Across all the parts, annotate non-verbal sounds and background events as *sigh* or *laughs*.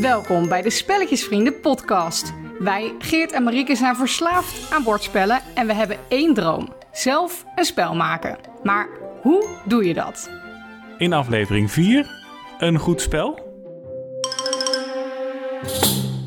Welkom bij de Spelletjesvrienden podcast. Wij, Geert en Marieke, zijn verslaafd aan bordspellen en we hebben één droom. Zelf een spel maken. Maar hoe doe je dat? In aflevering 4, een goed spel.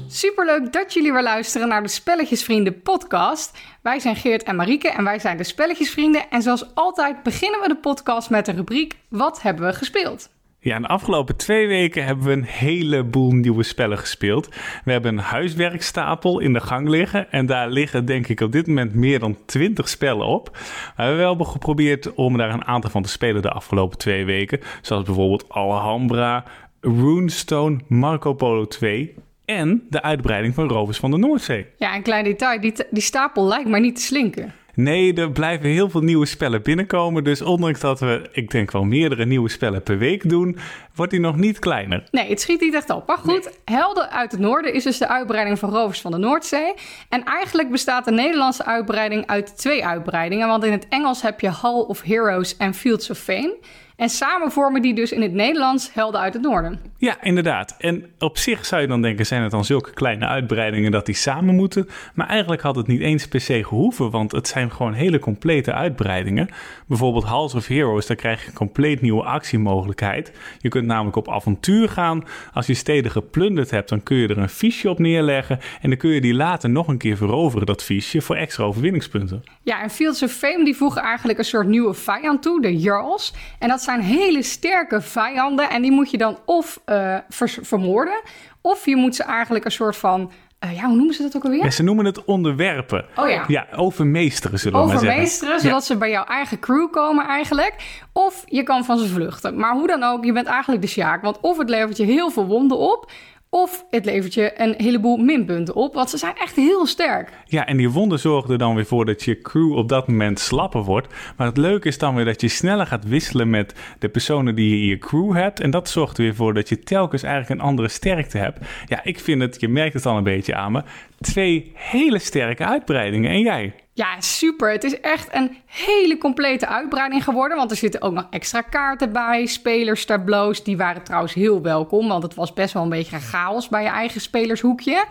Superleuk dat jullie weer luisteren naar de Spelletjesvrienden podcast. Wij zijn Geert en Marieke en wij zijn de Spelletjesvrienden. En zoals altijd beginnen we de podcast met de rubriek Wat hebben we gespeeld? Ja, de afgelopen twee weken hebben we een heleboel nieuwe spellen gespeeld. We hebben een huiswerkstapel in de gang liggen. En daar liggen denk ik op dit moment meer dan 20 spellen op. We hebben wel geprobeerd om daar een aantal van te spelen de afgelopen twee weken. Zoals bijvoorbeeld Alhambra, Runestone, Marco Polo 2 en de uitbreiding van Rovers van de Noordzee. Ja, een klein detail. Die, die stapel lijkt maar niet te slinken. Nee, er blijven heel veel nieuwe spellen binnenkomen. Dus ondanks dat we, ik denk wel meerdere nieuwe spellen per week doen, wordt die nog niet kleiner. Nee, het schiet niet echt op. Maar goed, Helden uit het Noorden is dus de uitbreiding van Rovers van de Noordzee. En eigenlijk bestaat de Nederlandse uitbreiding uit twee uitbreidingen. Want in het Engels heb je Hall of Heroes en Fields of Fame. En samen vormen die dus in het Nederlands Helden uit het Noorden. Ja, inderdaad. En op zich zou je dan denken, zijn het dan zulke kleine uitbreidingen dat die samen moeten? Maar eigenlijk had het niet eens per se gehoeven, want het zijn gewoon hele complete uitbreidingen. Bijvoorbeeld Halls of Heroes, daar krijg je een compleet nieuwe actiemogelijkheid. Je kunt namelijk op avontuur gaan. Als je steden geplunderd hebt, dan kun je er een fiche op neerleggen. En dan kun je die later nog een keer veroveren, dat fiche, voor extra overwinningspunten. Ja, en Fields of Fame die voegen eigenlijk een soort nieuwe vijand toe, de Jarls. En dat zijn hele sterke vijanden en die moet je dan of uh, vermoorden, of je moet ze eigenlijk een soort van uh, ja, hoe noemen ze dat ook alweer? Ja, ze noemen het onderwerpen. Oh ja. Ja, overmeesteren zullen we maar zeggen. Overmeesteren, zodat ze bij jouw eigen crew komen eigenlijk. Of je kan van ze vluchten. Maar hoe dan ook, je bent eigenlijk de sjaak. Want of het levert je heel veel wonden op... Of het levert je een heleboel minpunten op, want ze zijn echt heel sterk. Ja, en die wonden zorgen er dan weer voor dat je crew op dat moment slapper wordt. Maar het leuke is dan weer dat je sneller gaat wisselen met de personen die je in je crew hebt. En dat zorgt er weer voor dat je telkens eigenlijk een andere sterkte hebt. Ja, ik vind het, je merkt het al een beetje aan me, twee hele sterke uitbreidingen. En jij? Ja, super. Het is echt een hele complete uitbreiding geworden. Want er zitten ook nog extra kaarten bij. Spelers, tableaus. Die waren trouwens heel welkom. Want het was best wel een beetje chaos bij je eigen spelershoekje.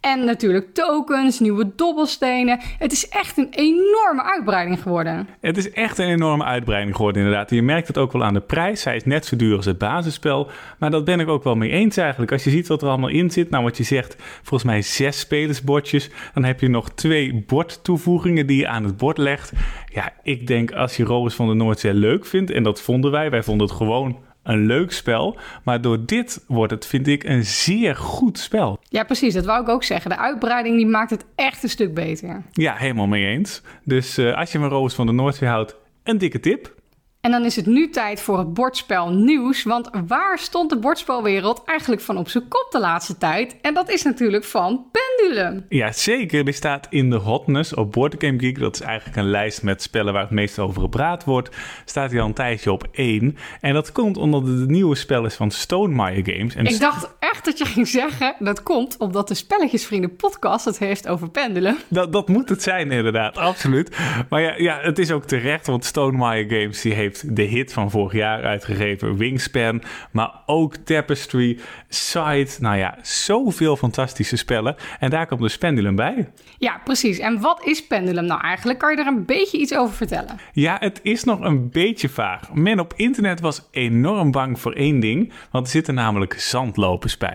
En natuurlijk tokens, nieuwe dobbelstenen. Het is echt een enorme uitbreiding geworden. Het is echt een enorme uitbreiding geworden, inderdaad. Je merkt het ook wel aan de prijs. Hij is net zo duur als het basisspel. Maar dat ben ik ook wel mee eens eigenlijk. Als je ziet wat er allemaal in zit. Nou, wat je zegt, volgens mij zes spelersbordjes. Dan heb je nog twee bordtoevoegingen die je aan het bord legt. Ja, ik denk als je Robes van de Noordzee leuk vindt, en dat vonden wij. Wij vonden het gewoon een leuk spel. Maar door dit wordt het, vind ik, een zeer goed spel. Ja, precies. Dat wou ik ook zeggen. De uitbreiding die maakt het echt een stuk beter. Ja, helemaal mee eens. Dus uh, als je van Roos van de Noordzee houdt, een dikke tip. En dan is het nu tijd voor het bordspel nieuws. Want waar stond de bordspelwereld eigenlijk van op zijn kop de laatste tijd? En dat is natuurlijk van Pendulum. Ja, zeker. Die staat in de hotness op Board Game Geek. Dat is eigenlijk een lijst met spellen waar het meest over gepraat wordt. Staat hij al een tijdje op één. En dat komt omdat het het nieuwe spel is van Stonemaier Games. En Ik dacht dat je ging zeggen dat komt omdat de Spelletjesvrienden podcast het heeft over Pendulum. Dat, dat moet het zijn inderdaad, absoluut. Maar ja, ja, het is ook terecht, want Stonemaier Games die heeft de hit van vorig jaar uitgegeven, Wingspan. Maar ook Tapestry, Side. Nou ja, zoveel fantastische spellen. En daar komt de Pendulum bij. Ja, precies. En wat is Pendulum nou eigenlijk? Kan je er een beetje iets over vertellen? Ja, het is nog een beetje vaag. Men op internet was enorm bang voor één ding. Want er zitten namelijk zandlopers bij.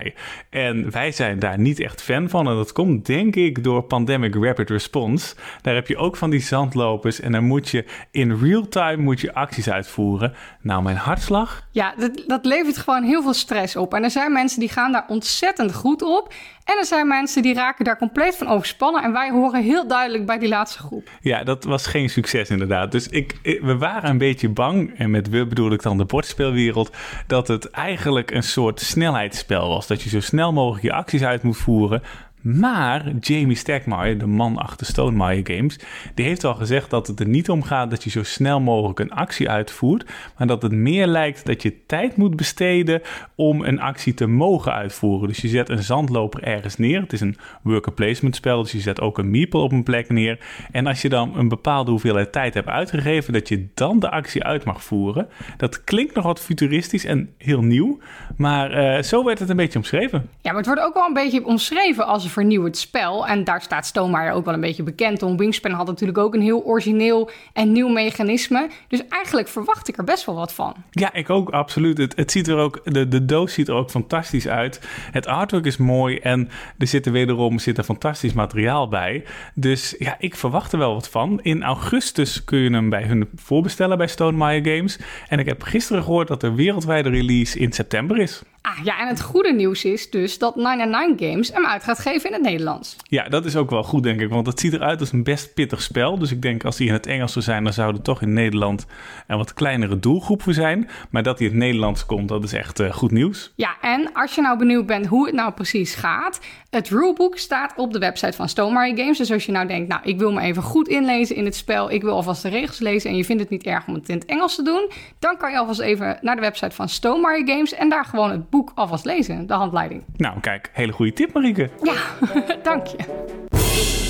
En wij zijn daar niet echt fan van. En dat komt denk ik door Pandemic Rapid Response. Daar heb je ook van die zandlopers. En dan moet je in real time moet je acties uitvoeren. Nou, mijn hartslag? Ja, dat, dat levert gewoon heel veel stress op. En er zijn mensen die gaan daar ontzettend goed op. En er zijn mensen die raken daar compleet van overspannen. En wij horen heel duidelijk bij die laatste groep. Ja, dat was geen succes inderdaad. Dus ik, we waren een beetje bang, en met we bedoel ik dan de bordspeelwereld, dat het eigenlijk een soort snelheidsspel was. Dat je zo snel mogelijk je acties uit moet voeren. Maar Jamie Stegmaier, de man achter Stonemaier Games, die heeft al gezegd dat het er niet om gaat dat je zo snel mogelijk een actie uitvoert, maar dat het meer lijkt dat je tijd moet besteden om een actie te mogen uitvoeren. Dus je zet een zandloper ergens neer. Het is een worker placement spel, dus je zet ook een meeple op een plek neer. En als je dan een bepaalde hoeveelheid tijd hebt uitgegeven, dat je dan de actie uit mag voeren. Dat klinkt nog wat futuristisch en heel nieuw, maar uh, zo werd het een beetje omschreven. Ja, maar het wordt ook wel een beetje omschreven als vernieuwend spel. En daar staat Stonemaier ook wel een beetje bekend om. Wingspan had natuurlijk ook een heel origineel en nieuw mechanisme. Dus eigenlijk verwacht ik er best wel wat van. Ja, ik ook, absoluut. Het, het ziet er ook, de, de doos ziet er ook fantastisch uit. Het artwork is mooi en er zit er wederom zit er fantastisch materiaal bij. Dus ja, ik verwacht er wel wat van. In augustus kun je hem bij hun voorbestellen bij Stonemaier Games. En ik heb gisteren gehoord dat de wereldwijde release in september is. Ah ja, en het goede nieuws is dus dat 99 Games hem uit gaat geven in het Nederlands. Ja, dat is ook wel goed, denk ik. Want het ziet eruit als een best pittig spel. Dus ik denk als die in het Engels zou zijn, dan zou er toch in Nederland een wat kleinere doelgroep voor zijn. Maar dat hij in het Nederlands komt, dat is echt uh, goed nieuws. Ja, en als je nou benieuwd bent hoe het nou precies gaat. Het rulebook staat op de website van Stonemaier Games. Dus als je nou denkt, nou, ik wil me even goed inlezen in het spel. Ik wil alvast de regels lezen en je vindt het niet erg om het in het Engels te doen. Dan kan je alvast even naar de website van Stonemaier Games en daar gewoon het boek alvast lezen, de handleiding. Nou, kijk, hele goede tip, Marieke. Ja, *laughs* dank je.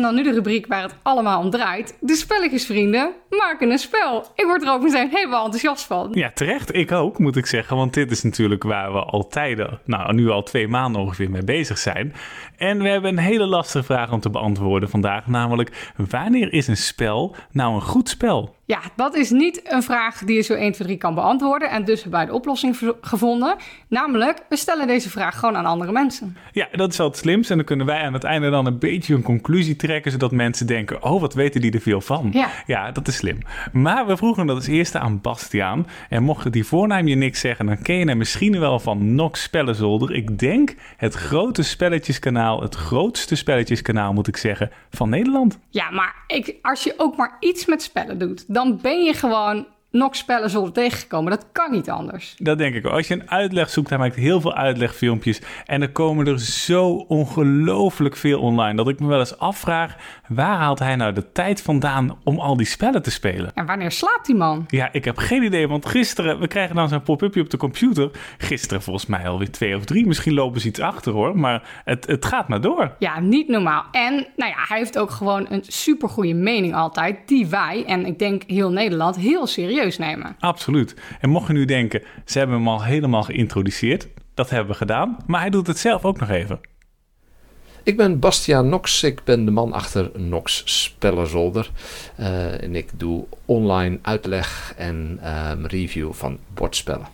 En dan nu de rubriek waar het allemaal om draait. De spelletjesvrienden maken een spel. Ik word er ook meteen helemaal enthousiast van. Ja, terecht. Ik ook, moet ik zeggen. Want dit is natuurlijk waar we al tijden, nou nu al twee maanden ongeveer mee bezig zijn. En we hebben een hele lastige vraag om te beantwoorden vandaag. Namelijk, wanneer is een spel nou een goed spel? Ja, dat is niet een vraag die je zo 1, 2, 3 kan beantwoorden. En dus hebben wij de oplossing gevonden. Namelijk, we stellen deze vraag gewoon aan andere mensen. Ja, dat is al het slimste. En dan kunnen wij aan het einde dan een beetje een conclusie trekken. Zodat mensen denken, oh, wat weten die er veel van? Ja, ja dat is slim. Maar we vroegen dat als eerste aan Bastiaan. En mocht die voornaam je niks zeggen, dan ken je hem misschien wel van Nox Spellenzolder. Ik denk het grote spelletjeskanaal, het grootste spelletjeskanaal moet ik zeggen, van Nederland. Ja, maar ik, als je ook maar iets met spellen doet dan ben je gewoon nog spellen zullen tegengekomen. Dat kan niet anders. Dat denk ik. Als je een uitleg zoekt, hij maakt heel veel uitlegfilmpjes. En er komen er zo ongelooflijk veel online. Dat ik me wel eens afvraag: waar haalt hij nou de tijd vandaan om al die spellen te spelen? En wanneer slaapt die man? Ja, ik heb geen idee. Want gisteren, we krijgen dan zo'n pop-upje op de computer. Gisteren volgens mij alweer twee of drie. Misschien lopen ze iets achter hoor. Maar het, het gaat maar door. Ja, niet normaal. En nou ja, hij heeft ook gewoon een supergoeie mening altijd. Die wij, en ik denk heel Nederland, heel serieus nemen. Absoluut. En mocht je nu denken, ze hebben hem al helemaal geïntroduceerd. Dat hebben we gedaan. Maar hij doet het zelf ook nog even. Ik ben Bastiaan Nox. Ik ben de man achter Nox Spellenzolder. Uh, en ik doe online uitleg en um, review van bordspellen.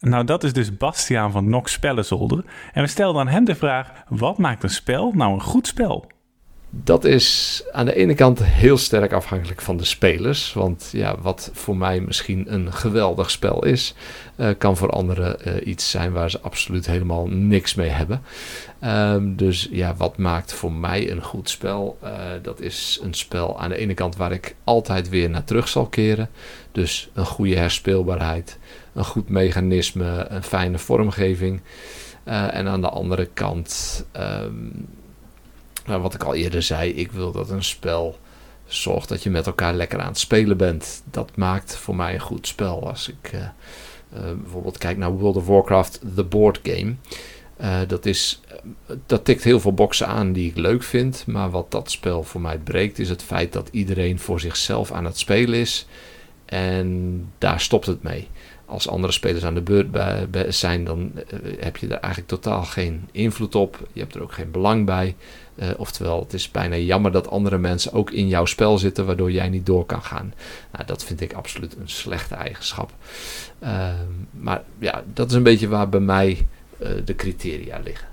Nou, dat is dus Bastiaan van Nox Spellenzolder. En we stelden aan hem de vraag: wat maakt een spel nou een goed spel? Dat is aan de ene kant heel sterk afhankelijk van de spelers. Want ja, wat voor mij misschien een geweldig spel is, uh, kan voor anderen uh, iets zijn waar ze absoluut helemaal niks mee hebben. Um, dus ja, wat maakt voor mij een goed spel? Uh, dat is een spel aan de ene kant waar ik altijd weer naar terug zal keren. Dus een goede herspeelbaarheid, een goed mechanisme, een fijne vormgeving. en aan de andere kant. Um, maar wat ik al eerder zei, ik wil dat een spel zorgt dat je met elkaar lekker aan het spelen bent. Dat maakt voor mij een goed spel. Als ik uh, uh, bijvoorbeeld kijk naar World of Warcraft, The Board Game. Uh, dat, is, dat tikt heel veel boxen aan die ik leuk vind. Maar wat dat spel voor mij breekt, is het feit dat iedereen voor zichzelf aan het spelen is. En daar stopt het mee. Als andere spelers aan de beurt zijn, dan heb je er eigenlijk totaal geen invloed op. Je hebt er ook geen belang bij. Uh, oftewel, het is bijna jammer dat andere mensen ook in jouw spel zitten, waardoor jij niet door kan gaan. Nou, dat vind ik absoluut een slechte eigenschap. Uh, maar ja, dat is een beetje waar bij mij uh, de criteria liggen.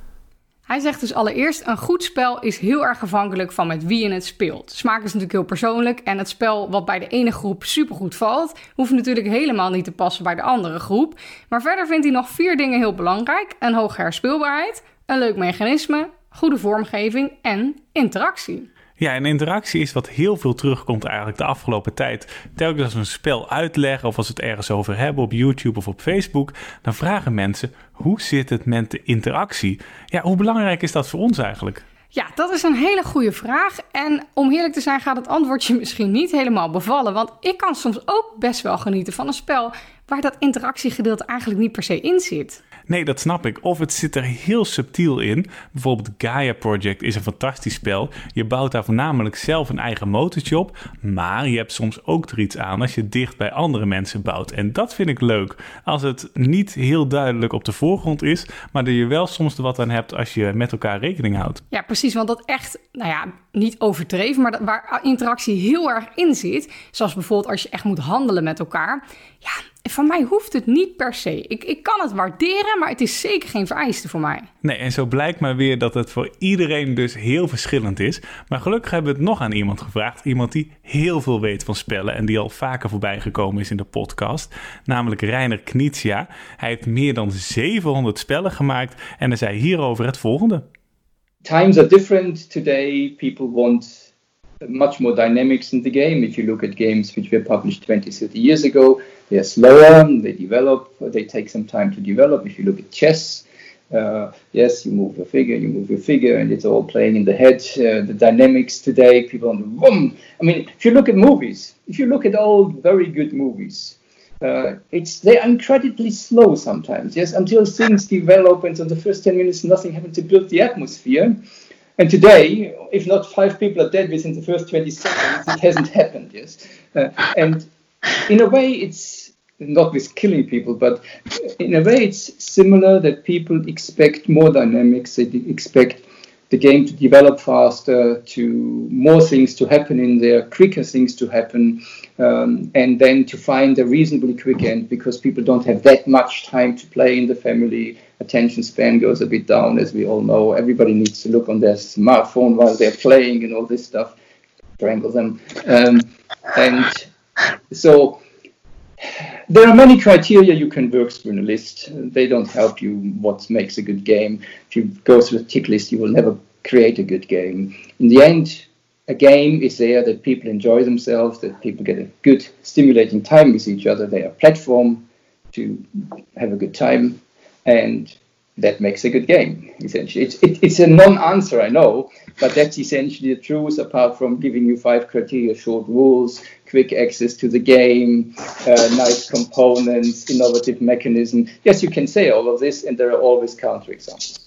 Hij zegt dus allereerst: een goed spel is heel erg afhankelijk van met wie je het speelt. Smaak is natuurlijk heel persoonlijk en het spel wat bij de ene groep supergoed valt, hoeft natuurlijk helemaal niet te passen bij de andere groep. Maar verder vindt hij nog vier dingen heel belangrijk: een hoge herspeelbaarheid, een leuk mechanisme, goede vormgeving en interactie. Ja, en interactie is wat heel veel terugkomt eigenlijk de afgelopen tijd. Telkens als we een spel uitleggen of als we het ergens over hebben op YouTube of op Facebook, dan vragen mensen hoe zit het met de interactie? Ja, hoe belangrijk is dat voor ons eigenlijk? Ja, dat is een hele goede vraag. En om eerlijk te zijn gaat het antwoordje *laughs* misschien niet helemaal bevallen. Want ik kan soms ook best wel genieten van een spel waar dat interactiegedeelte eigenlijk niet per se in zit. Nee, dat snap ik. Of het zit er heel subtiel in. Bijvoorbeeld Gaia Project is een fantastisch spel. Je bouwt daar voornamelijk zelf een eigen motortje op. Maar je hebt soms ook er iets aan als je dicht bij andere mensen bouwt. En dat vind ik leuk. Als het niet heel duidelijk op de voorgrond is. Maar dat je wel soms er wat aan hebt als je met elkaar rekening houdt. Ja, precies. Want dat echt, nou ja, niet overdreven. Maar dat, waar interactie heel erg in zit. Zoals bijvoorbeeld als je echt moet handelen met elkaar. Ja, van mij hoeft het niet per se. Ik, ik kan het waarderen, maar het is zeker geen vereiste voor mij. Nee, en zo blijkt maar weer dat het voor iedereen dus heel verschillend is. Maar gelukkig hebben we het nog aan iemand gevraagd. Iemand die heel veel weet van spellen en die al vaker voorbij gekomen is in de podcast. Namelijk Reiner Knizia. Hij heeft meer dan 700 spellen gemaakt en hij zei hierover het volgende. Times are different today. People want much more dynamics in the game. If you look at games which were published 20, 30 years ago, they're slower, they develop, they take some time to develop. If you look at chess, uh, yes, you move your figure, you move your figure, and it's all playing in the head. Uh, the dynamics today, people on the boom. I mean, if you look at movies, if you look at old, very good movies, uh, it's they're incredibly slow sometimes. Yes, until things develop, and in the first ten minutes, nothing happened to build the atmosphere. And today, if not five people are dead within the first 20 seconds, it hasn't happened, yes. Uh, and in a way, it's not with killing people, but in a way, it's similar that people expect more dynamics, they expect the game to develop faster, to more things to happen in there, quicker things to happen, um, and then to find a reasonably quick end because people don't have that much time to play in the family. Attention span goes a bit down, as we all know. Everybody needs to look on their smartphone while they're playing and all this stuff, strangle them. Um, and so there are many criteria you can work through in a list. They don't help you what makes a good game. If you go through a tick list, you will never create a good game. In the end, a game is there that people enjoy themselves, that people get a good, stimulating time with each other. They are a platform to have a good time, and that makes a good game, essentially. It's, it, it's a non answer, I know, but that's essentially the truth, apart from giving you five criteria short rules, quick access to the game, uh, nice components, innovative mechanism. Yes, you can say all of this, and there are always counterexamples.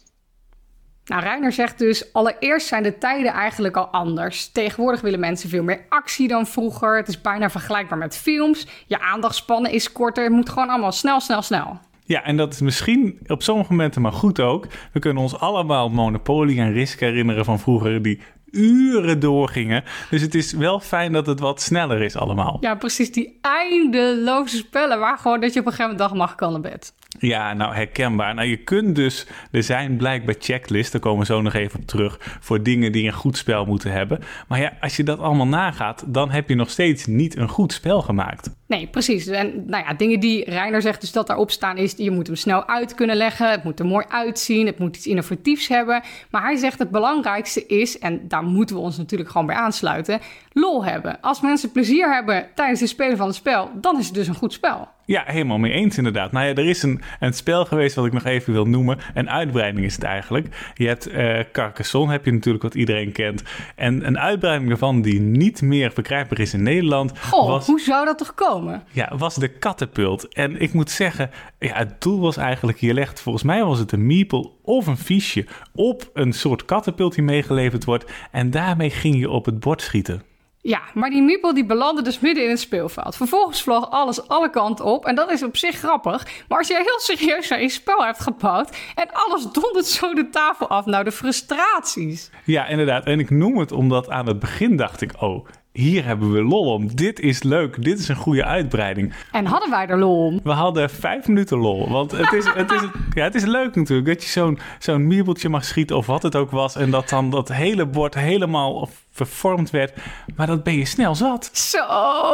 Nou, Reiner zegt dus, allereerst zijn de tijden eigenlijk al anders. Tegenwoordig willen mensen veel meer actie dan vroeger. Het is bijna vergelijkbaar met films. Je aandachtspannen is korter. Het moet gewoon allemaal snel, snel, snel. Ja, en dat is misschien op sommige momenten maar goed ook. We kunnen ons allemaal Monopoly en Risk herinneren van vroeger... die uren doorgingen. Dus het is wel fijn dat het wat sneller is allemaal. Ja, precies. Die eindeloze spellen waar gewoon dat je op een gegeven moment dag mag kan naar bed. Ja, nou herkenbaar. Nou, je kunt dus, er zijn blijkbaar checklists, daar komen we zo nog even op terug, voor dingen die een goed spel moeten hebben. Maar ja, als je dat allemaal nagaat, dan heb je nog steeds niet een goed spel gemaakt. Nee, precies. En nou ja, dingen die Reiner zegt, dus dat daarop staan, is je moet hem snel uit kunnen leggen. Het moet er mooi uitzien. Het moet iets innovatiefs hebben. Maar hij zegt het belangrijkste is, en daar moeten we ons natuurlijk gewoon bij aansluiten, lol hebben. Als mensen plezier hebben tijdens het spelen van het spel, dan is het dus een goed spel. Ja, helemaal mee eens inderdaad. Nou ja, er is een, een spel geweest wat ik nog even wil noemen. Een uitbreiding is het eigenlijk. Je hebt uh, Carcassonne, heb je natuurlijk wat iedereen kent. En een uitbreiding ervan die niet meer verkrijgbaar is in Nederland. Goh, was, hoe zou dat toch komen? Ja, was de katapult. En ik moet zeggen, ja, het doel was eigenlijk, je legt, volgens mij was het een meeple of een fiche op een soort katapult die meegeleverd wordt. En daarmee ging je op het bord schieten. Ja, maar die Meeple die belandde dus midden in het speelveld. Vervolgens vloog alles alle kanten op en dat is op zich grappig. Maar als je heel serieus naar je spel hebt gebouwd en alles dondert zo de tafel af, nou de frustraties. Ja, inderdaad. En ik noem het omdat aan het begin dacht ik, oh, hier hebben we lol om. Dit is leuk. Dit is een goede uitbreiding. En hadden wij er lol om? We hadden vijf minuten lol. Want het is, het is, ja, het is leuk natuurlijk dat je zo'n zo'n miebeltje mag schieten of wat het ook was. En dat dan dat hele bord helemaal vervormd werd. Maar dat ben je snel zat. Zo,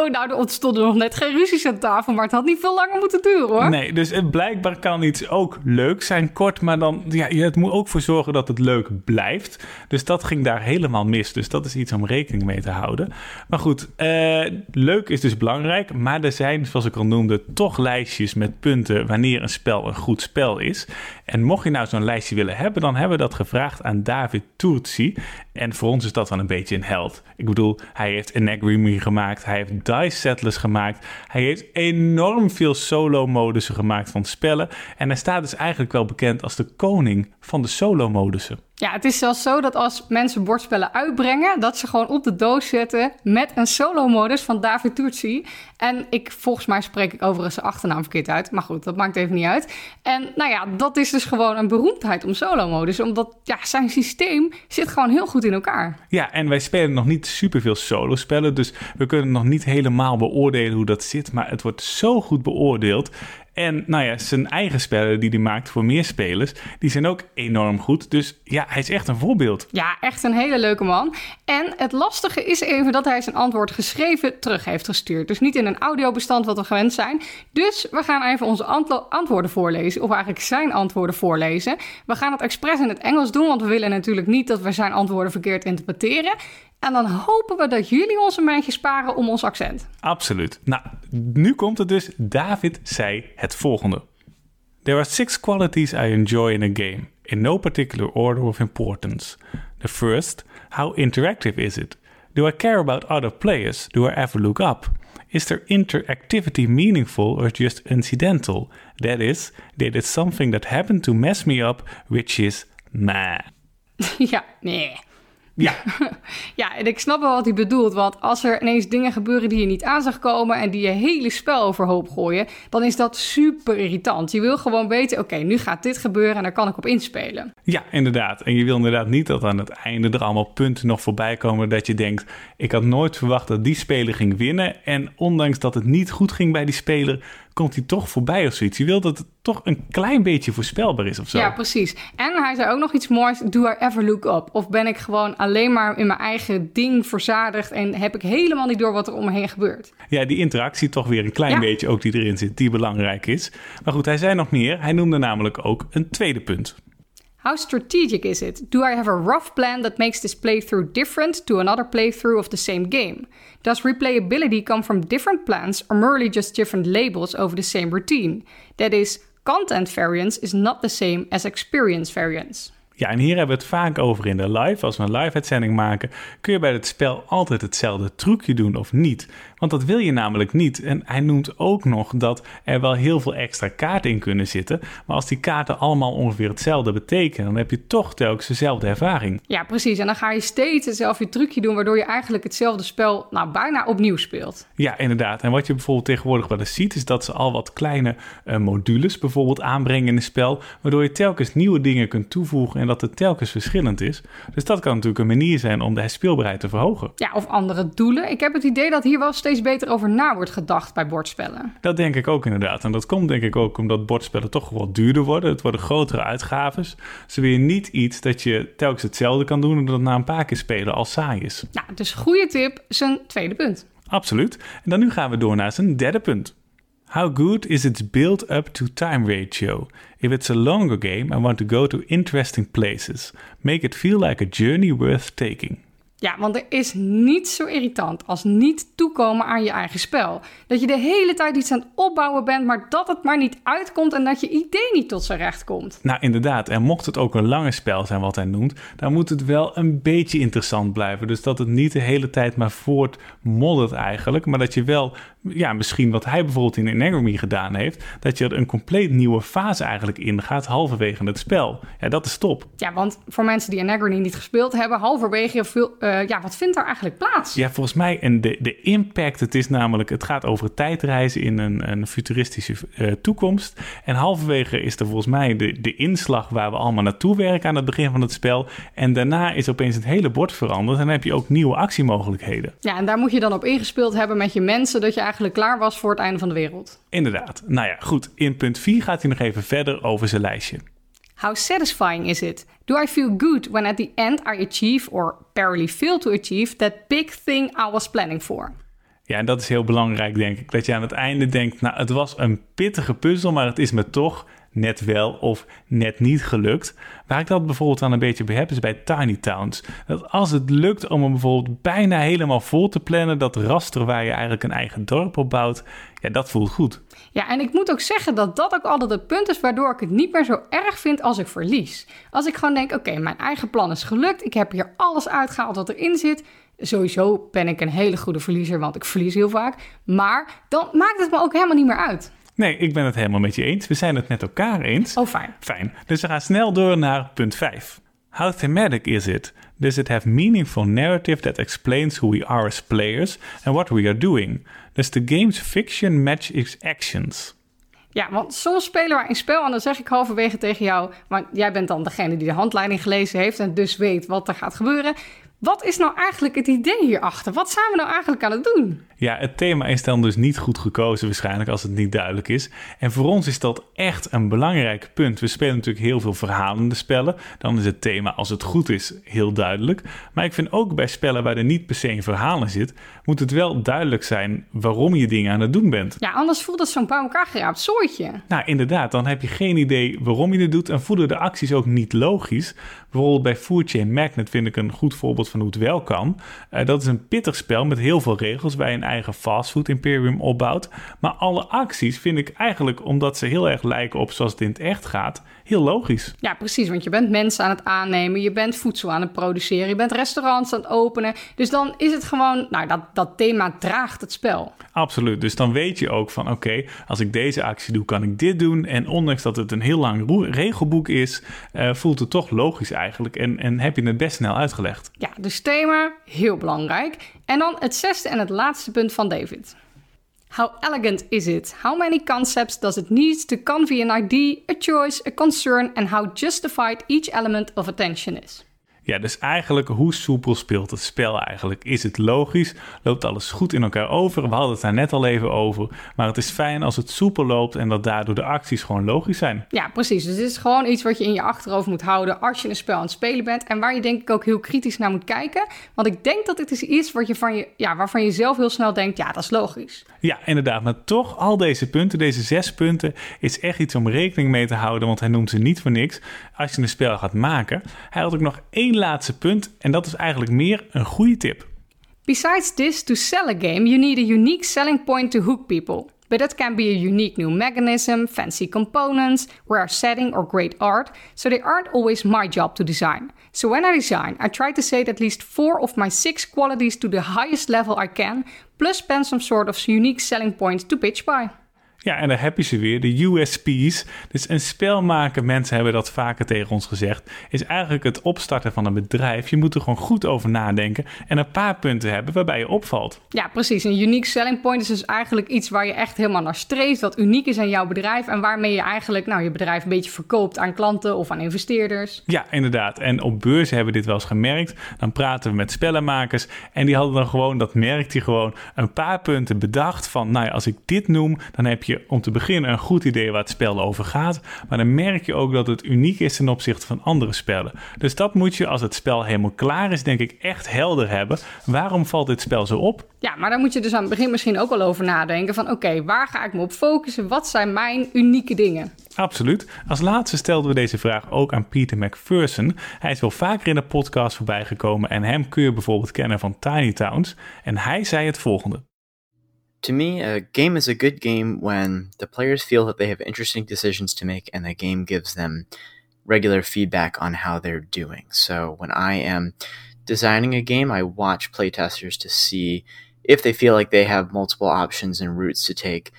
nou er ontstonden nog net geen ruzies aan tafel, maar het had niet veel langer moeten duren hoor. Nee, dus het blijkbaar kan iets ook leuk zijn, kort, maar dan, ja, je het moet ook voor zorgen dat het leuk blijft. Dus dat ging daar helemaal mis. Dus dat is iets om rekening mee te houden. Maar goed, eh, leuk is dus belangrijk, maar er zijn, zoals ik al noemde, toch lijstjes met punten wanneer een spel een goed spel is. En mocht je nou zo'n lijstje willen hebben, dan hebben we dat gevraagd aan David Turci. En voor ons is dat dan een beetje een held. Ik bedoel, hij heeft Enagrammy gemaakt, hij heeft Dice Settlers gemaakt, hij heeft enorm veel solo-modussen gemaakt van spellen. En hij staat dus eigenlijk wel bekend als de koning van de solo-modussen. Ja, het is zelfs zo dat als mensen bordspellen uitbrengen, dat ze gewoon op de doos zetten met een solo-modus van David Turci. En ik, volgens mij spreek ik overigens zijn achternaam verkeerd uit, maar goed, dat maakt even niet uit. En nou ja, dat is dus gewoon een beroemdheid om solo-modus, omdat ja, zijn systeem zit gewoon heel goed in elkaar. Ja, en wij spelen nog niet superveel solo-spellen, dus we kunnen nog niet helemaal beoordelen hoe dat zit, maar het wordt zo goed beoordeeld. En nou ja, zijn eigen spellen die hij maakt voor meer spelers, die zijn ook enorm goed. Dus ja, hij is echt een voorbeeld. Ja, echt een hele leuke man. En het lastige is even dat hij zijn antwoord geschreven terug heeft gestuurd. Dus niet in een audiobestand wat we gewend zijn. Dus we gaan even onze antwoorden voorlezen, of eigenlijk zijn antwoorden voorlezen. We gaan het expres in het Engels doen, want we willen natuurlijk niet dat we zijn antwoorden verkeerd interpreteren. En dan hopen we dat jullie ons een beetje sparen om ons accent. Absoluut. Nou, nu komt het dus. David zei het volgende. There are six qualities I enjoy in a game, in no particular order of importance. The first, how interactive is it? Do I care about other players? Do I ever look up? Is their interactivity meaningful or just incidental? That is, did it something that happened to mess me up, which is meh. *laughs* ja, nee. Ja. *laughs* ja, en ik snap wel wat hij bedoelt. Want als er ineens dingen gebeuren die je niet aan zag komen en die je hele spel overhoop gooien, dan is dat super irritant. Je wil gewoon weten, oké, nu gaat dit gebeuren en daar kan ik op inspelen. Ja, inderdaad. En je wil inderdaad niet dat aan het einde er allemaal punten nog voorbij komen dat je denkt, ik had nooit verwacht dat die speler ging winnen. En ondanks dat het niet goed ging bij die speler, komt hij toch voorbij of zoiets. Je wil dat het toch een klein beetje voorspelbaar is of zo. Ja, precies. En hij zei ook nog iets moois. Do I ever look up? Of ben ik gewoon alleen maar in mijn eigen ding verzadigd... en heb ik helemaal niet door wat er om me heen gebeurt? Ja, die interactie toch weer een klein beetje ook die erin zit... die belangrijk is. Maar goed, hij zei nog meer. Hij noemde namelijk ook een tweede punt. How strategic is it? Do I have a rough plan that makes this playthrough different to another playthrough of the same game? Does replayability come from different plans or merely just different labels over the same routine? That is, content variance is not the same as experience variance. Ja, en hier hebben we het vaak over in de live. Als we een live-uitzending maken, kun je bij het spel altijd hetzelfde trucje doen of niet. Want dat wil je namelijk niet. En hij noemt ook nog dat er wel heel veel extra kaarten in kunnen zitten. Maar als die kaarten allemaal ongeveer hetzelfde betekenen, dan heb je toch telkens dezelfde ervaring. Ja, precies. En dan ga je steeds hetzelfde trucje doen, waardoor je eigenlijk hetzelfde spel nou bijna opnieuw speelt. Ja, inderdaad. En wat je bijvoorbeeld tegenwoordig wel eens ziet, is dat ze al wat kleine uh, modules bijvoorbeeld aanbrengen in het spel, waardoor je telkens nieuwe dingen kunt toevoegen en dat het telkens verschillend is. Dus dat kan natuurlijk een manier zijn om de speelbaarheid te verhogen. Ja, of andere doelen. Ik heb het idee dat hier wel steeds beter over na wordt gedacht bij bordspellen. Dat denk ik ook inderdaad. En dat komt denk ik ook omdat bordspellen toch wel duurder worden. Het worden grotere uitgaves. Ze wil je niet iets dat je telkens hetzelfde kan doen en dat na een paar keer spelen al saai is. Nou, dus goede tip, zijn tweede punt. Absoluut. En dan nu gaan we door naar zijn derde punt. How good is its build-up to time ratio? If it's a longer game, I want to go to interesting places. Make it feel like a journey worth taking. Ja, want er is niets zo irritant als niet toekomen aan je eigen spel. Dat je de hele tijd iets aan het opbouwen bent, maar dat het maar niet uitkomt en dat je idee niet tot zijn recht komt. Nou, inderdaad. En mocht het ook een lange spel zijn, wat hij noemt, dan moet het wel een beetje interessant blijven. Dus dat het niet de hele tijd maar voortmoddert eigenlijk, maar dat je wel, ja, misschien wat hij bijvoorbeeld in Enagamy gedaan heeft, dat je er een compleet nieuwe fase eigenlijk ingaat halverwege het spel. Ja, dat is top. Ja, want voor mensen die Enagamy niet gespeeld hebben, halverwege veel. Uh, uh, ja, wat vindt er eigenlijk plaats? Ja, volgens mij, en de, de impact, het is namelijk, het gaat over tijdreizen in een, een futuristische uh, toekomst. En halverwege is er volgens mij de, de inslag waar we allemaal naartoe werken aan het begin van het spel. En daarna is opeens het hele bord veranderd en dan heb je ook nieuwe actiemogelijkheden. Ja, en daar moet je dan op ingespeeld hebben met je mensen, dat je eigenlijk klaar was voor het einde van de wereld. Inderdaad. Nou ja, goed. In punt 4 gaat hij nog even verder over zijn lijstje. How satisfying is it? Do I feel good when at the end I achieve or barely fail to achieve that big thing I was planning for? Ja, en dat is heel belangrijk, denk ik. Dat je aan het einde denkt, nou, het was een pittige puzzel, maar het is me toch net wel of net niet gelukt. Waar ik dat bijvoorbeeld aan een beetje bij heb, is bij Tiny Towns. Dat als het lukt om hem bijvoorbeeld bijna helemaal vol te plannen, dat raster waar je eigenlijk een eigen dorp op bouwt, ja, dat voelt goed. Ja, en ik moet ook zeggen dat dat ook altijd het punt is waardoor ik het niet meer zo erg vind als ik verlies. Als ik gewoon denk, oké, mijn eigen plan is gelukt, ik heb hier alles uitgehaald wat erin zit. Sowieso ben ik een hele goede verliezer, want ik verlies heel vaak. Maar dan maakt het me ook helemaal niet meer uit. Nee, ik ben het helemaal met je eens. We zijn het met elkaar eens. Oh, fijn. Fijn. Dus we gaan snel door naar punt 5. How thematic is it? Does it have meaningful narrative that explains who we are as players and what we are doing? Does the game's fiction match its actions? Ja, want soms spelen we een spel en dan zeg ik halverwege tegen jou, want jij bent dan degene die de handleiding gelezen heeft en dus weet wat er gaat gebeuren. Wat is nou eigenlijk het idee hierachter? Wat zijn we nou eigenlijk aan het doen? Ja, het thema is dan dus niet goed gekozen waarschijnlijk als het niet duidelijk is. En voor ons is dat echt een belangrijk punt. We spelen natuurlijk heel veel verhalende spellen. Dan is het thema, als het goed is, heel duidelijk. Maar ik vind ook bij spellen waar er niet per se een verhaal in zit, moet het wel duidelijk zijn waarom je dingen aan het doen bent. Ja, anders voelt het zo'n bij elkaar geraapt soortje. Nou, inderdaad, dan heb je geen idee waarom je het doet en voelen de acties ook niet logisch. Bijvoorbeeld bij Food Chain Magnet vind ik een goed voorbeeld van hoe het wel kan. Uh, dat is een pittig spel met heel veel regels waar je een eigen fastfood imperium opbouwt. Maar alle acties vind ik eigenlijk, omdat ze heel erg lijken op zoals het in het echt gaat, heel logisch. Ja, precies, want je bent mensen aan het aannemen, je bent voedsel aan het produceren, je bent restaurants aan het openen. Dus dan is het gewoon, nou, dat, dat thema draagt het spel. Absoluut, dus dan weet je ook van, oké, als ik deze actie doe, kan ik dit doen. En ondanks dat het een heel lang regelboek is, uh, voelt het toch logisch eigenlijk en, en heb je het best snel uitgelegd. Ja, dus thema, heel belangrijk. En dan het zesde en het laatste punt van David. How elegant is it? How many concepts does it need to convey an idea, a choice, a concern, and how justified each element of attention is? Ja, dus eigenlijk hoe soepel speelt het spel eigenlijk? Is het logisch? Loopt alles goed in elkaar over? We hadden het daar net al even over. Maar het is fijn als het soepel loopt en dat daardoor de acties gewoon logisch zijn. Ja, precies. Dus dit is gewoon iets wat je in je achterhoofd moet houden als je een spel aan het spelen bent. En waar je denk ik ook heel kritisch naar moet kijken. Want ik denk dat dit is iets wat je van je, ja, waarvan je zelf heel snel denkt, ja, dat is logisch. Ja, inderdaad. Maar toch, al deze punten, deze zes punten, is echt iets om rekening mee te houden. Want hij noemt ze niet voor niks als je een spel gaat maken. Hij had ook nog één laatste punt en dat is eigenlijk meer een goede tip. Besides this, to sell a game, you need a unique selling point to hook people. But that can be a unique new mechanism, fancy components, rare setting, or great art, so they aren't always my job to design. So when I design, I try to say at least four of my six qualities to the highest level I can, plus spend some sort of unique selling point to pitch by. Ja, en daar heb je ze weer, de USP's. Dus een spel maken, mensen hebben dat vaker tegen ons gezegd, is eigenlijk het opstarten van een bedrijf. Je moet er gewoon goed over nadenken en een paar punten hebben waarbij je opvalt. Ja, precies. Een unique selling point is dus eigenlijk iets waar je echt helemaal naar streeft, wat uniek is aan jouw bedrijf en waarmee je eigenlijk nou, je bedrijf een beetje verkoopt aan klanten of aan investeerders. Ja, inderdaad. En op beurzen hebben we dit wel eens gemerkt. Dan praten we met spellenmakers en die hadden dan gewoon, dat merkt hij gewoon, een paar punten bedacht van, nou ja, als ik dit noem, dan heb je om te beginnen een goed idee waar het spel over gaat. Maar dan merk je ook dat het uniek is ten opzichte van andere spellen. Dus dat moet je als het spel helemaal klaar is, denk ik, echt helder hebben. Waarom valt dit spel zo op? Ja, maar dan moet je dus aan het begin misschien ook wel over nadenken van oké, waar ga ik me op focussen? Wat zijn mijn unieke dingen? Absoluut. Als laatste stelden we deze vraag ook aan Peter McPherson. Hij is wel vaker in de podcast voorbij gekomen en hem kun je bijvoorbeeld kennen van Tiny Towns. En hij zei het volgende. To me, a game is a good game when the players feel that they have interesting decisions to make and the game gives them regular feedback on how they're doing. So when I am designing a game, I watch playtesters to see if they feel like they have multiple options and routes to take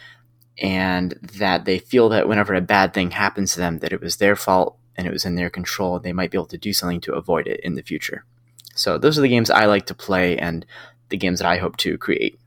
and that they feel that whenever a bad thing happens to them that it was their fault and it was in their control, they might be able to do something to avoid it in the future. So those are the games I like to play and the games that I hope to create.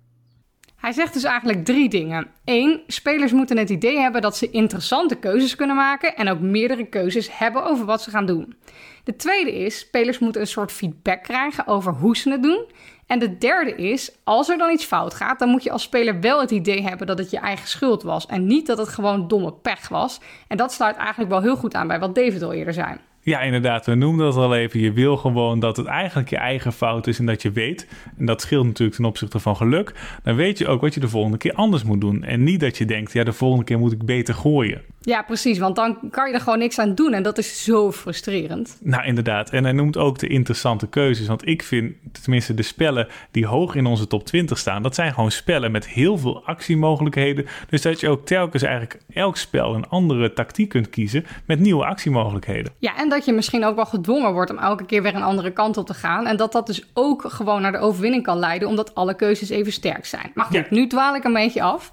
Hij zegt dus eigenlijk drie dingen. Eén, spelers moeten het idee hebben dat ze interessante keuzes kunnen maken en ook meerdere keuzes hebben over wat ze gaan doen. De tweede is, spelers moeten een soort feedback krijgen over hoe ze het doen. En de derde is, als er dan iets fout gaat, dan moet je als speler wel het idee hebben dat het je eigen schuld was. En niet dat het gewoon domme pech was. En dat sluit eigenlijk wel heel goed aan bij wat David al eerder zei. Ja, inderdaad. We noemden dat al even. Je wil gewoon dat het eigenlijk je eigen fout is en dat je weet. En dat scheelt natuurlijk ten opzichte van geluk. Dan weet je ook wat je de volgende keer anders moet doen. En niet dat je denkt, ja, de volgende keer moet ik beter gooien. Ja, precies. Want dan kan je er gewoon niks aan doen. En dat is zo frustrerend. Nou, inderdaad. En hij noemt ook de interessante keuzes. Want ik vind, tenminste, de spellen die hoog in onze top 20 staan, dat zijn gewoon spellen met heel veel actiemogelijkheden. Dus dat je ook telkens eigenlijk elk spel een andere tactiek kunt kiezen met nieuwe actiemogelijkheden. Ja, en dat je misschien ook wel gedwongen wordt om elke keer weer een andere kant op te gaan. En dat dat dus ook gewoon naar de overwinning kan leiden, omdat alle keuzes even sterk zijn. Maar goed, Ja. nu dwaal ik een beetje af.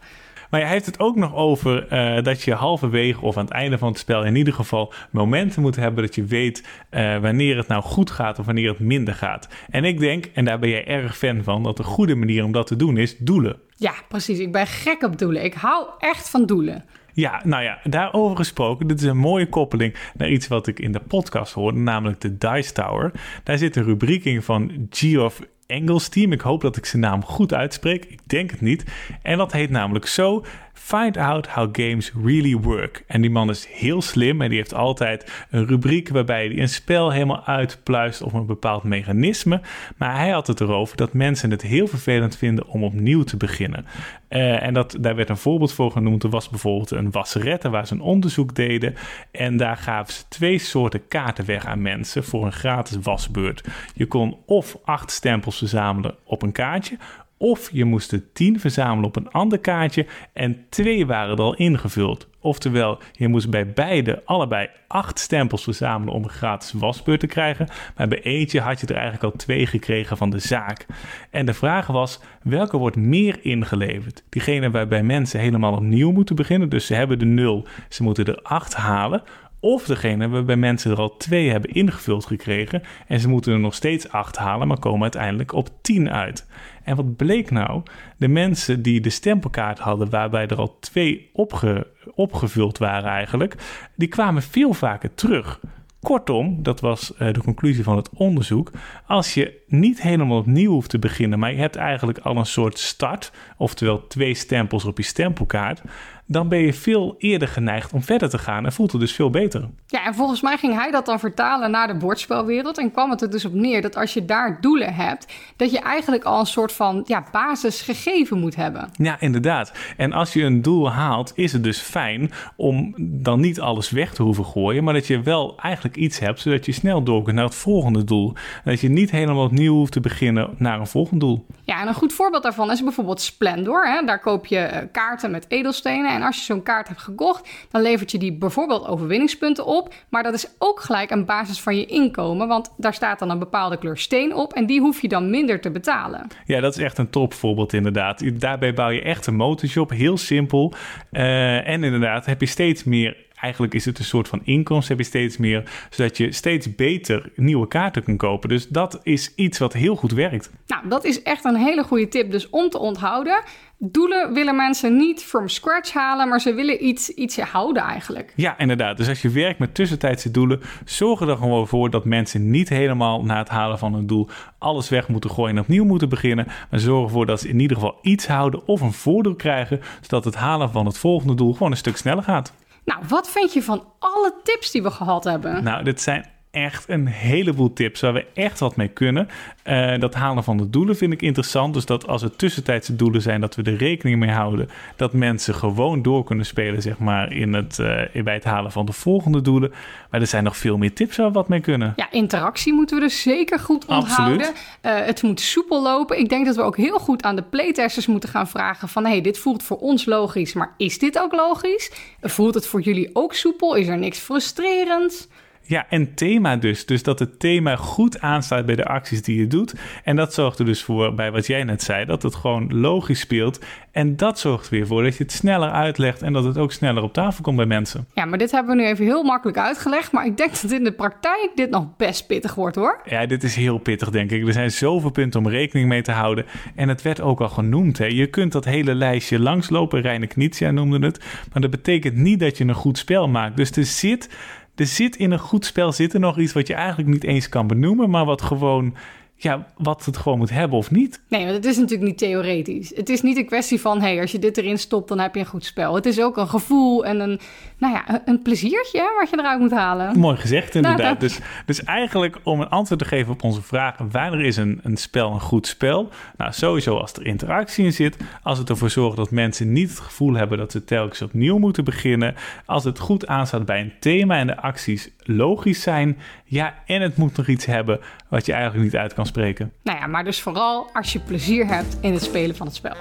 Maar hij heeft het ook nog over eh, dat je halverwege of aan het einde van het spel in ieder geval momenten moet hebben dat je weet eh, wanneer het nou goed gaat of wanneer het minder gaat. En ik denk, en daar ben jij erg fan van, dat de goede manier om dat te doen is doelen. Ja, precies. Ik ben gek op doelen. Ik hou echt van doelen. Ja, nou ja, daarover gesproken. Dit is een mooie koppeling naar iets wat ik in de podcast hoorde, namelijk de Dice Tower. Daar zit een rubriek in van Geoff Engelsteam. Ik hoop dat ik zijn naam goed uitspreek. Ik denk het niet. En dat heet namelijk zo: Find out how games really work. En die man is heel slim en die heeft altijd een rubriek waarbij hij een spel helemaal uitpluist of een bepaald mechanisme. Maar hij had het erover dat mensen het heel vervelend vinden om opnieuw te beginnen. Eh, en dat, daar werd een voorbeeld voor genoemd. Er was bijvoorbeeld een wasserette waar ze een onderzoek deden. En daar gaven ze twee soorten kaarten weg aan mensen voor een gratis wasbeurt. Je kon of acht stempels verzamelen op een kaartje. Of je moest er 10 verzamelen op een ander kaartje en twee waren er al ingevuld. Oftewel, je moest bij beide allebei 8 stempels verzamelen om een gratis wasbeurt te krijgen. Maar bij eentje had je er eigenlijk al twee gekregen van de zaak. En de vraag was, welke wordt meer ingeleverd? Diegene waarbij mensen helemaal opnieuw moeten beginnen. Dus ze hebben de 0, ze moeten er 8 halen. Of degene waarbij mensen er al twee hebben ingevuld gekregen en ze moeten er nog steeds acht halen, maar komen uiteindelijk op 10 uit. En wat bleek nou? De mensen die de stempelkaart hadden waarbij er al twee opge, opgevuld waren eigenlijk, die kwamen veel vaker terug. Kortom, dat was eh, de conclusie van het onderzoek. Als je niet helemaal opnieuw hoeft te beginnen, maar je hebt eigenlijk al een soort start, oftewel twee stempels op je stempelkaart, dan ben je veel eerder geneigd om verder te gaan en voelt het dus veel beter. Ja, en volgens mij ging hij dat dan vertalen naar de bordspelwereld. En kwam het er dus op neer dat als je daar doelen hebt, dat je eigenlijk al een soort van ja, basis gegeven moet hebben. Ja, inderdaad. En als je een doel haalt, is het dus fijn om dan niet alles weg te hoeven gooien, maar dat je wel eigenlijk iets hebt, zodat je snel door kunt naar het volgende doel. En dat je niet helemaal opnieuw hoeft te beginnen naar een volgend doel. Ja, en een goed voorbeeld daarvan is bijvoorbeeld Splendor. Hè? Daar koop je eh, kaarten met edelstenen. En als je zo'n kaart hebt gekocht, dan levert je die bijvoorbeeld overwinningspunten op. Maar dat is ook gelijk een basis van je inkomen, want daar staat dan een bepaalde kleur steen op. En die hoef je dan minder te betalen. Ja, dat is echt een topvoorbeeld inderdaad. Daarbij bouw je echt een motorshop, heel simpel. Eh, en inderdaad heb je steeds meer eigenlijk is het een soort van inkomsten heb je steeds meer, zodat je steeds beter nieuwe kaarten kunt kopen. Dus dat is iets wat heel goed werkt. Nou, dat is echt een hele goede tip. Dus om te onthouden, doelen willen mensen niet from scratch halen, maar ze willen iets, iets houden eigenlijk. Ja, inderdaad. Dus als je werkt met tussentijdse doelen, zorg er dan gewoon voor dat mensen niet helemaal na het halen van een doel alles weg moeten gooien en opnieuw moeten beginnen. Maar zorg ervoor dat ze in ieder geval iets houden of een voordeel krijgen, zodat het halen van het volgende doel gewoon een stuk sneller gaat. Nou, wat vind je van alle tips die we gehad hebben? Nou, dit zijn echt een heleboel tips waar we echt wat mee kunnen. Uh, dat halen van de doelen vind ik interessant. Dus dat als het tussentijdse doelen zijn, dat we er rekening mee houden dat mensen gewoon door kunnen spelen, zeg maar, in het, uh, bij het halen van de volgende doelen. Maar er zijn nog veel meer tips waar we wat mee kunnen. Ja, interactie moeten we dus zeker goed onthouden. Uh, het moet soepel lopen. Ik denk dat we ook heel goed aan de playtesters moeten gaan vragen van, hey, dit voelt voor ons logisch, maar is dit ook logisch? Voelt het voor jullie ook soepel? Is er niks frustrerends? Ja, en thema dus. Dus dat het thema goed aansluit bij de acties die je doet. En dat zorgt er dus voor, bij wat jij net zei, dat het gewoon logisch speelt. En dat zorgt weer voor dat je het sneller uitlegt en dat het ook sneller op tafel komt bij mensen. Ja, maar dit hebben we nu even heel makkelijk uitgelegd. Maar ik denk dat in de praktijk dit nog best pittig wordt hoor. Ja, dit is heel pittig denk ik. Er zijn zoveel punten om rekening mee te houden. En het werd ook al genoemd. Hè. Je kunt dat hele lijstje langslopen. Reine Knizia noemde het. Maar dat betekent niet dat je een goed spel maakt. Dus er zit er zit in een goed spel zit er nog iets wat je eigenlijk niet eens kan benoemen, maar wat gewoon ja, wat het gewoon moet hebben of niet. Nee, want het is natuurlijk niet theoretisch. Het is niet een kwestie van, hé, hey, als je dit erin stopt, dan heb je een goed spel. Het is ook een gevoel en een, nou ja, een pleziertje wat je eruit moet halen. Mooi gezegd, inderdaad. Nou, dus, dus eigenlijk om een antwoord te geven op onze vraag, wanneer is een, een spel een goed spel? Nou, sowieso als er interactie in zit, als het ervoor zorgt dat mensen niet het gevoel hebben dat ze telkens opnieuw moeten beginnen, als het goed aanstaat bij een thema en de acties logisch zijn, ja, en het moet nog iets hebben wat je eigenlijk niet uit kan spreken. Nou ja, maar dus vooral als je plezier hebt in het spelen van het spel.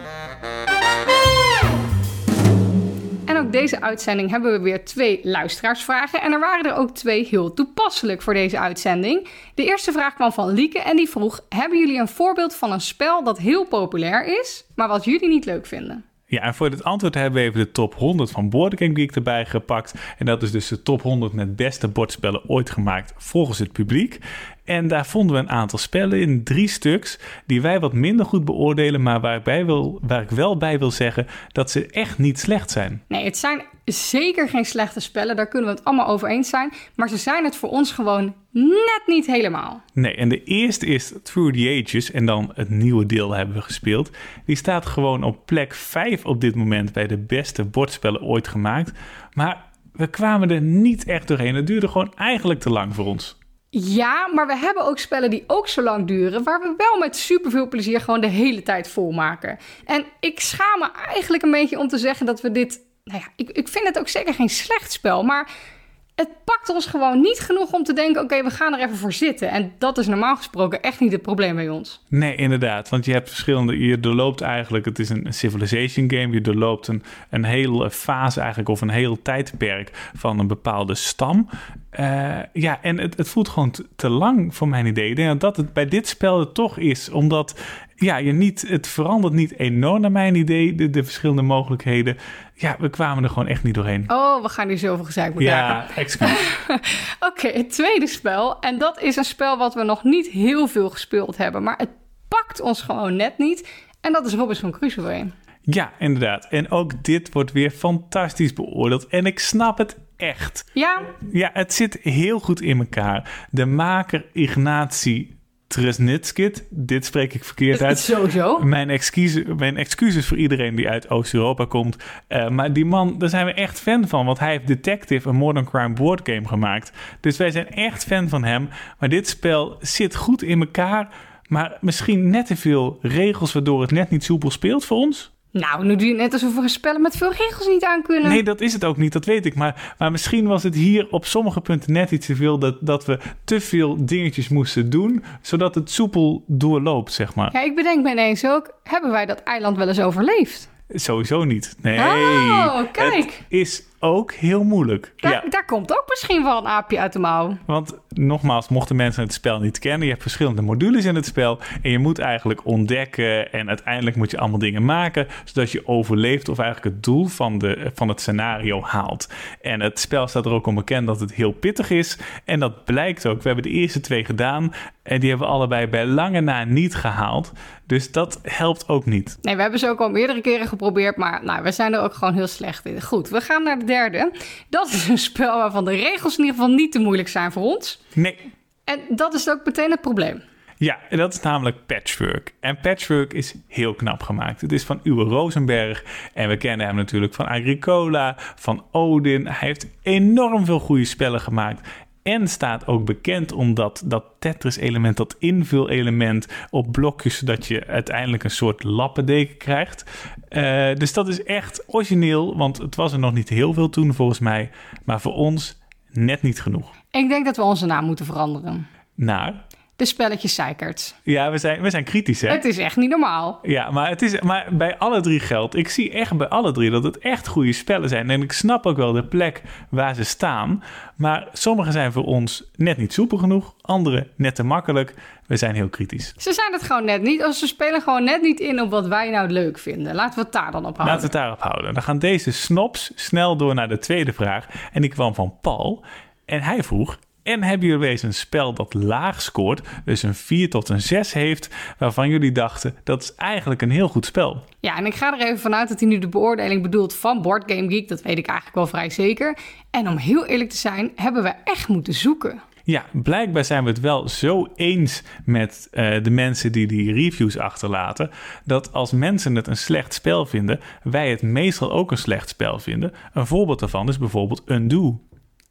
En ook deze uitzending hebben we weer twee luisteraarsvragen. En er waren er ook twee heel toepasselijk voor deze uitzending. De eerste vraag kwam van Lieke en die vroeg: Hebben jullie een voorbeeld van een spel dat heel populair is, maar wat jullie niet leuk vinden? Ja, en voor dit antwoord hebben we even de top 100 van Board Game Geek erbij gepakt. En dat is dus de top 100 met beste bordspellen ooit gemaakt volgens het publiek. En daar vonden we een aantal spellen in, drie stuks, die wij wat minder goed beoordelen, maar wil, waar ik wel bij wil zeggen dat ze echt niet slecht zijn. Nee, het zijn zeker geen slechte spellen, daar kunnen we het allemaal over eens zijn. Maar ze zijn het voor ons gewoon net niet helemaal. Nee, en de eerste is Through the Ages, en dan het nieuwe deel hebben we gespeeld. Die staat gewoon op plek 5 op dit moment bij de beste bordspellen ooit gemaakt. Maar we kwamen er niet echt doorheen. Het duurde gewoon eigenlijk te lang voor ons. Ja, maar we hebben ook spellen die ook zo lang duren, waar we wel met superveel plezier gewoon de hele tijd volmaken. En ik schaam me eigenlijk een beetje om te zeggen dat we dit. Nou ja, ik, ik vind het ook zeker geen slecht spel, maar het pakt ons gewoon niet genoeg om te denken: oké, we gaan er even voor zitten. En dat is normaal gesproken echt niet het probleem bij ons. Nee, inderdaad. Want je hebt verschillende. Je doorloopt eigenlijk. Het is een civilization game. Je doorloopt een, een hele fase eigenlijk. Of een heel tijdperk van een bepaalde stam. Uh, ja, en het, het voelt gewoon te, te, lang voor mijn idee. Ik denk dat het bij dit spel het toch is. Omdat ja, je niet, het verandert niet enorm naar mijn idee. De, de verschillende mogelijkheden. Ja, we kwamen er gewoon echt niet doorheen. Oh, we gaan nu zoveel gezeik maken. Ja, excuus. *laughs* Oké, het tweede spel. En dat is een spel wat we nog niet heel veel gespeeld hebben. Maar het pakt ons gewoon net niet. En dat is Robinson Crusoe. Ja, inderdaad. En ook dit wordt weer fantastisch beoordeeld. En ik snap het echt. Ja? Ja, het zit heel goed in elkaar. De maker Ignatie Tresnitskit, dit spreek ik verkeerd uit. Sowieso. Mijn excuses, mijn excuses voor iedereen die uit Oost-Europa komt. Uh, maar die man, daar zijn we echt fan van. Want hij heeft Detective, een modern crime board game gemaakt. Dus wij zijn echt fan van hem. Maar dit spel zit goed in elkaar. Maar misschien net te veel regels waardoor het net niet soepel speelt voor ons. Nou, nu doe je net alsof we spellen met veel regels niet aan kunnen. Nee, dat is het ook niet, dat weet ik. Maar, maar misschien was het hier op sommige punten net iets te veel... Dat, dat we te veel dingetjes moesten doen... zodat het soepel doorloopt, zeg maar. Ja, ik bedenk me ineens ook... hebben wij dat eiland wel eens overleefd? Sowieso niet. Nee. Oh, kijk. Het is ook heel moeilijk. Daar, ja. daar komt ook misschien wel een aapje uit de mouw. Want nogmaals, mochten mensen het spel niet kennen, je hebt verschillende modules in het spel en je moet eigenlijk ontdekken en uiteindelijk moet je allemaal dingen maken zodat je overleeft of eigenlijk het doel van, de, van het scenario haalt. En het spel staat er ook om bekend dat het heel pittig is en dat blijkt ook. We hebben de eerste twee gedaan en die hebben we allebei bij lange na niet gehaald. Dus dat helpt ook niet. Nee, we hebben ze ook al meerdere keren geprobeerd, maar nou, we zijn er ook gewoon heel slecht in. Goed, we gaan naar de derde. Dat is een spel waarvan de regels in ieder geval niet te moeilijk zijn voor ons. Nee. En dat is ook meteen het probleem. Ja, en dat is namelijk Patchwork. En Patchwork is heel knap gemaakt. Het is van Uwe Rosenberg. En we kennen hem natuurlijk van Agricola, van Odin. Hij heeft enorm veel goede spellen gemaakt. En staat ook bekend omdat dat Tetris-element, dat invul-element op blokjes, zodat je uiteindelijk een soort lappendeken krijgt. Uh, dus dat is echt origineel, want het was er nog niet heel veel toen volgens mij. Maar voor ons net niet genoeg. Ik denk dat we onze naam moeten veranderen. Naar? De spelletjes zeikert. Ja, we zijn, we zijn kritisch, hè? Het is echt niet normaal. Ja, maar, het is, maar bij alle drie geldt. Ik zie echt bij alle drie dat het echt goede spellen zijn. En ik snap ook wel de plek waar ze staan. Maar sommige zijn voor ons net niet soepel genoeg. Andere net te makkelijk. We zijn heel kritisch. Ze zijn het gewoon net niet. Of ze spelen gewoon net niet in op wat wij nou leuk vinden. Laten we het daar dan op houden. Laten we het daarop houden. Dan gaan deze snops snel door naar de tweede vraag. En die kwam van Paul. En hij vroeg: en hebben jullie eens een spel dat laag scoort, dus een 4 tot een 6 heeft, waarvan jullie dachten dat is eigenlijk een heel goed spel? Ja, en ik ga er even vanuit dat hij nu de beoordeling bedoelt van Board Game Geek. Dat weet ik eigenlijk wel vrij zeker. En om heel eerlijk te zijn, hebben we echt moeten zoeken. Ja, blijkbaar zijn we het wel zo eens met uh, de mensen die die reviews achterlaten. Dat als mensen het een slecht spel vinden, wij het meestal ook een slecht spel vinden. Een voorbeeld daarvan is bijvoorbeeld Undo.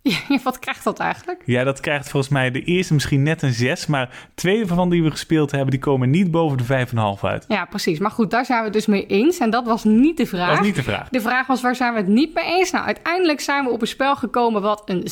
Ja, *laughs* wat krijgt dat eigenlijk? Ja, dat krijgt volgens mij de eerste misschien net een 6. Maar twee van die we gespeeld hebben, die komen niet boven de 5,5 uit. Ja, precies. Maar goed, daar zijn we het dus mee eens. En dat was niet de vraag. Dat was niet de vraag. De vraag was, waar zijn we het niet mee eens? Nou, uiteindelijk zijn we op een spel gekomen wat een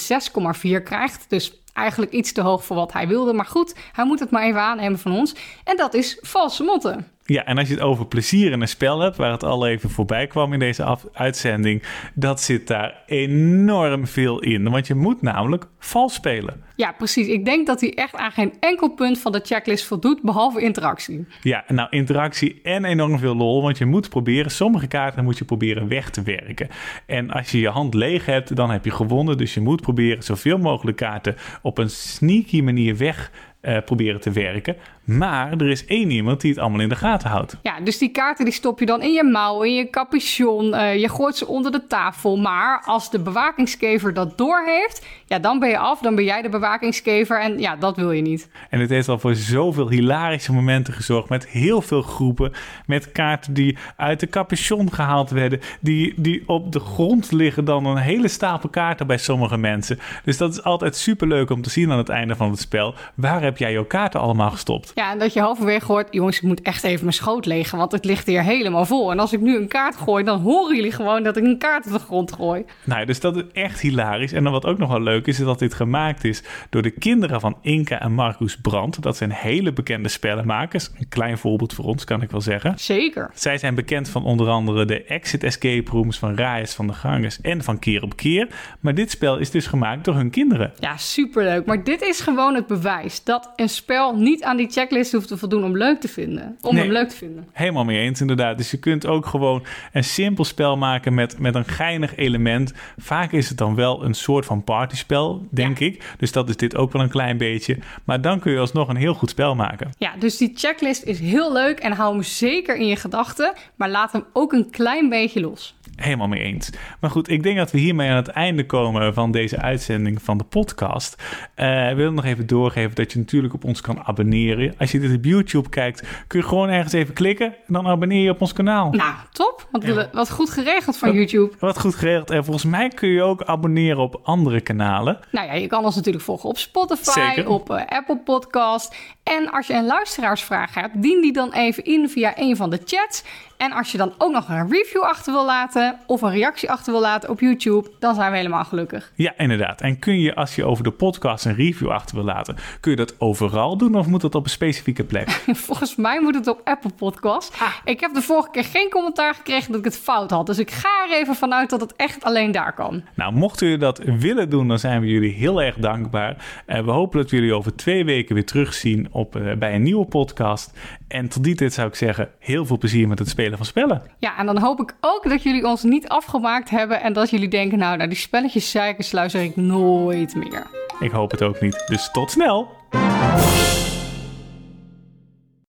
6,4 krijgt. Dus eigenlijk iets te hoog voor wat hij wilde. Maar goed, hij moet het maar even aannemen van ons. En dat is valse motten. Ja, en als je het over plezier in een spel hebt, waar het al even voorbij kwam in deze uitzending, dat zit daar enorm veel in. Want je moet namelijk vals spelen. Ja, precies. Ik denk dat hij echt aan geen enkel punt van de checklist voldoet, behalve interactie. Ja, nou interactie en enorm veel lol, want je moet proberen, sommige kaarten moet je proberen weg te werken. En als je je hand leeg hebt, dan heb je gewonnen. Dus je moet proberen zoveel mogelijk kaarten op een sneaky manier weg uh, proberen te werken. Maar er is één iemand die het allemaal in de gaten houdt. Ja, dus die kaarten die stop je dan in je mouw, in je capuchon. Uh, je gooit ze onder de tafel. Maar als de bewakingskever dat doorheeft, ja, dan ben je af. Dan ben jij de bewakingskever. En ja, dat wil je niet. En het heeft al voor zoveel hilarische momenten gezorgd. Met heel veel groepen. Met kaarten die uit de capuchon gehaald werden. Die, die op de grond liggen dan een hele stapel kaarten bij sommige mensen. Dus dat is altijd super leuk om te zien aan het einde van het spel. Waar heb jij jouw kaarten allemaal gestopt? Ja, en dat je halverwege hoort, jongens, ik moet echt even mijn schoot legen, want het ligt hier helemaal vol. En als ik nu een kaart gooi, dan horen jullie gewoon dat ik een kaart op de grond gooi. Nou, dus dat is echt hilarisch. En dan wat ook nog wel leuk is, is dat dit gemaakt is door de kinderen van Inka en Marcus Brandt. Dat zijn hele bekende spellenmakers. Een klein voorbeeld voor ons, kan ik wel zeggen. Zeker. Zij zijn bekend van onder andere de Exit Escape Rooms van Raes van de Gangers en van Keer op Keer. Maar dit spel is dus gemaakt door hun kinderen. Ja, superleuk. Maar dit is gewoon het bewijs dat een spel niet aan die checklist hoeft te voldoen om leuk te vinden. Om hem leuk te vinden. Helemaal mee eens, inderdaad. Dus je kunt ook gewoon een simpel spel maken met, met een geinig element. Vaak is het dan wel een soort van partyspel, denk ik. Dus dat is dit ook wel een klein beetje. Maar dan kun je alsnog een heel goed spel maken. Ja, dus die checklist is heel leuk en hou hem zeker in je gedachten. Maar laat hem ook een klein beetje los helemaal mee eens. Maar goed, ik denk dat we hiermee aan het einde komen van deze uitzending van de podcast. Uh, ik wil nog even doorgeven dat je natuurlijk op ons kan abonneren. Als je dit op YouTube kijkt, kun je gewoon ergens even klikken en dan abonneer je op ons kanaal. Nou, top. Wat, wat goed geregeld van YouTube. Wat goed geregeld. En volgens mij kun je ook abonneren op andere kanalen. Nou ja, je kan ons natuurlijk volgen op Spotify, op uh, Apple Podcast. En als je een luisteraarsvraag hebt, dien die dan even in via een van de chats. En als je dan ook nog een review achter wil laten of een reactie achter wil laten op YouTube, dan zijn we helemaal gelukkig. Ja, inderdaad. En kun je als je over de podcast een review achter wil laten, kun je dat overal doen of moet dat op een specifieke plek? *laughs* Volgens mij moet het op Apple Podcast. Ah. Ik heb de vorige keer geen commentaar gekregen dat ik het fout had. Dus ik ga er even vanuit dat het echt alleen daar kan. Nou, mochten jullie dat willen doen, dan zijn we jullie heel erg dankbaar. En we hopen dat we jullie over twee weken weer terugzien op, uh, bij een nieuwe podcast. En tot die tijd zou ik zeggen, heel veel plezier met het spelen van spellen. Ja, en dan hoop ik ook dat jullie ons niet afgemaakt hebben en dat jullie denken, nou, naar die spelletjes zeiken luister ik nooit meer. Ik hoop het ook niet. Dus tot snel!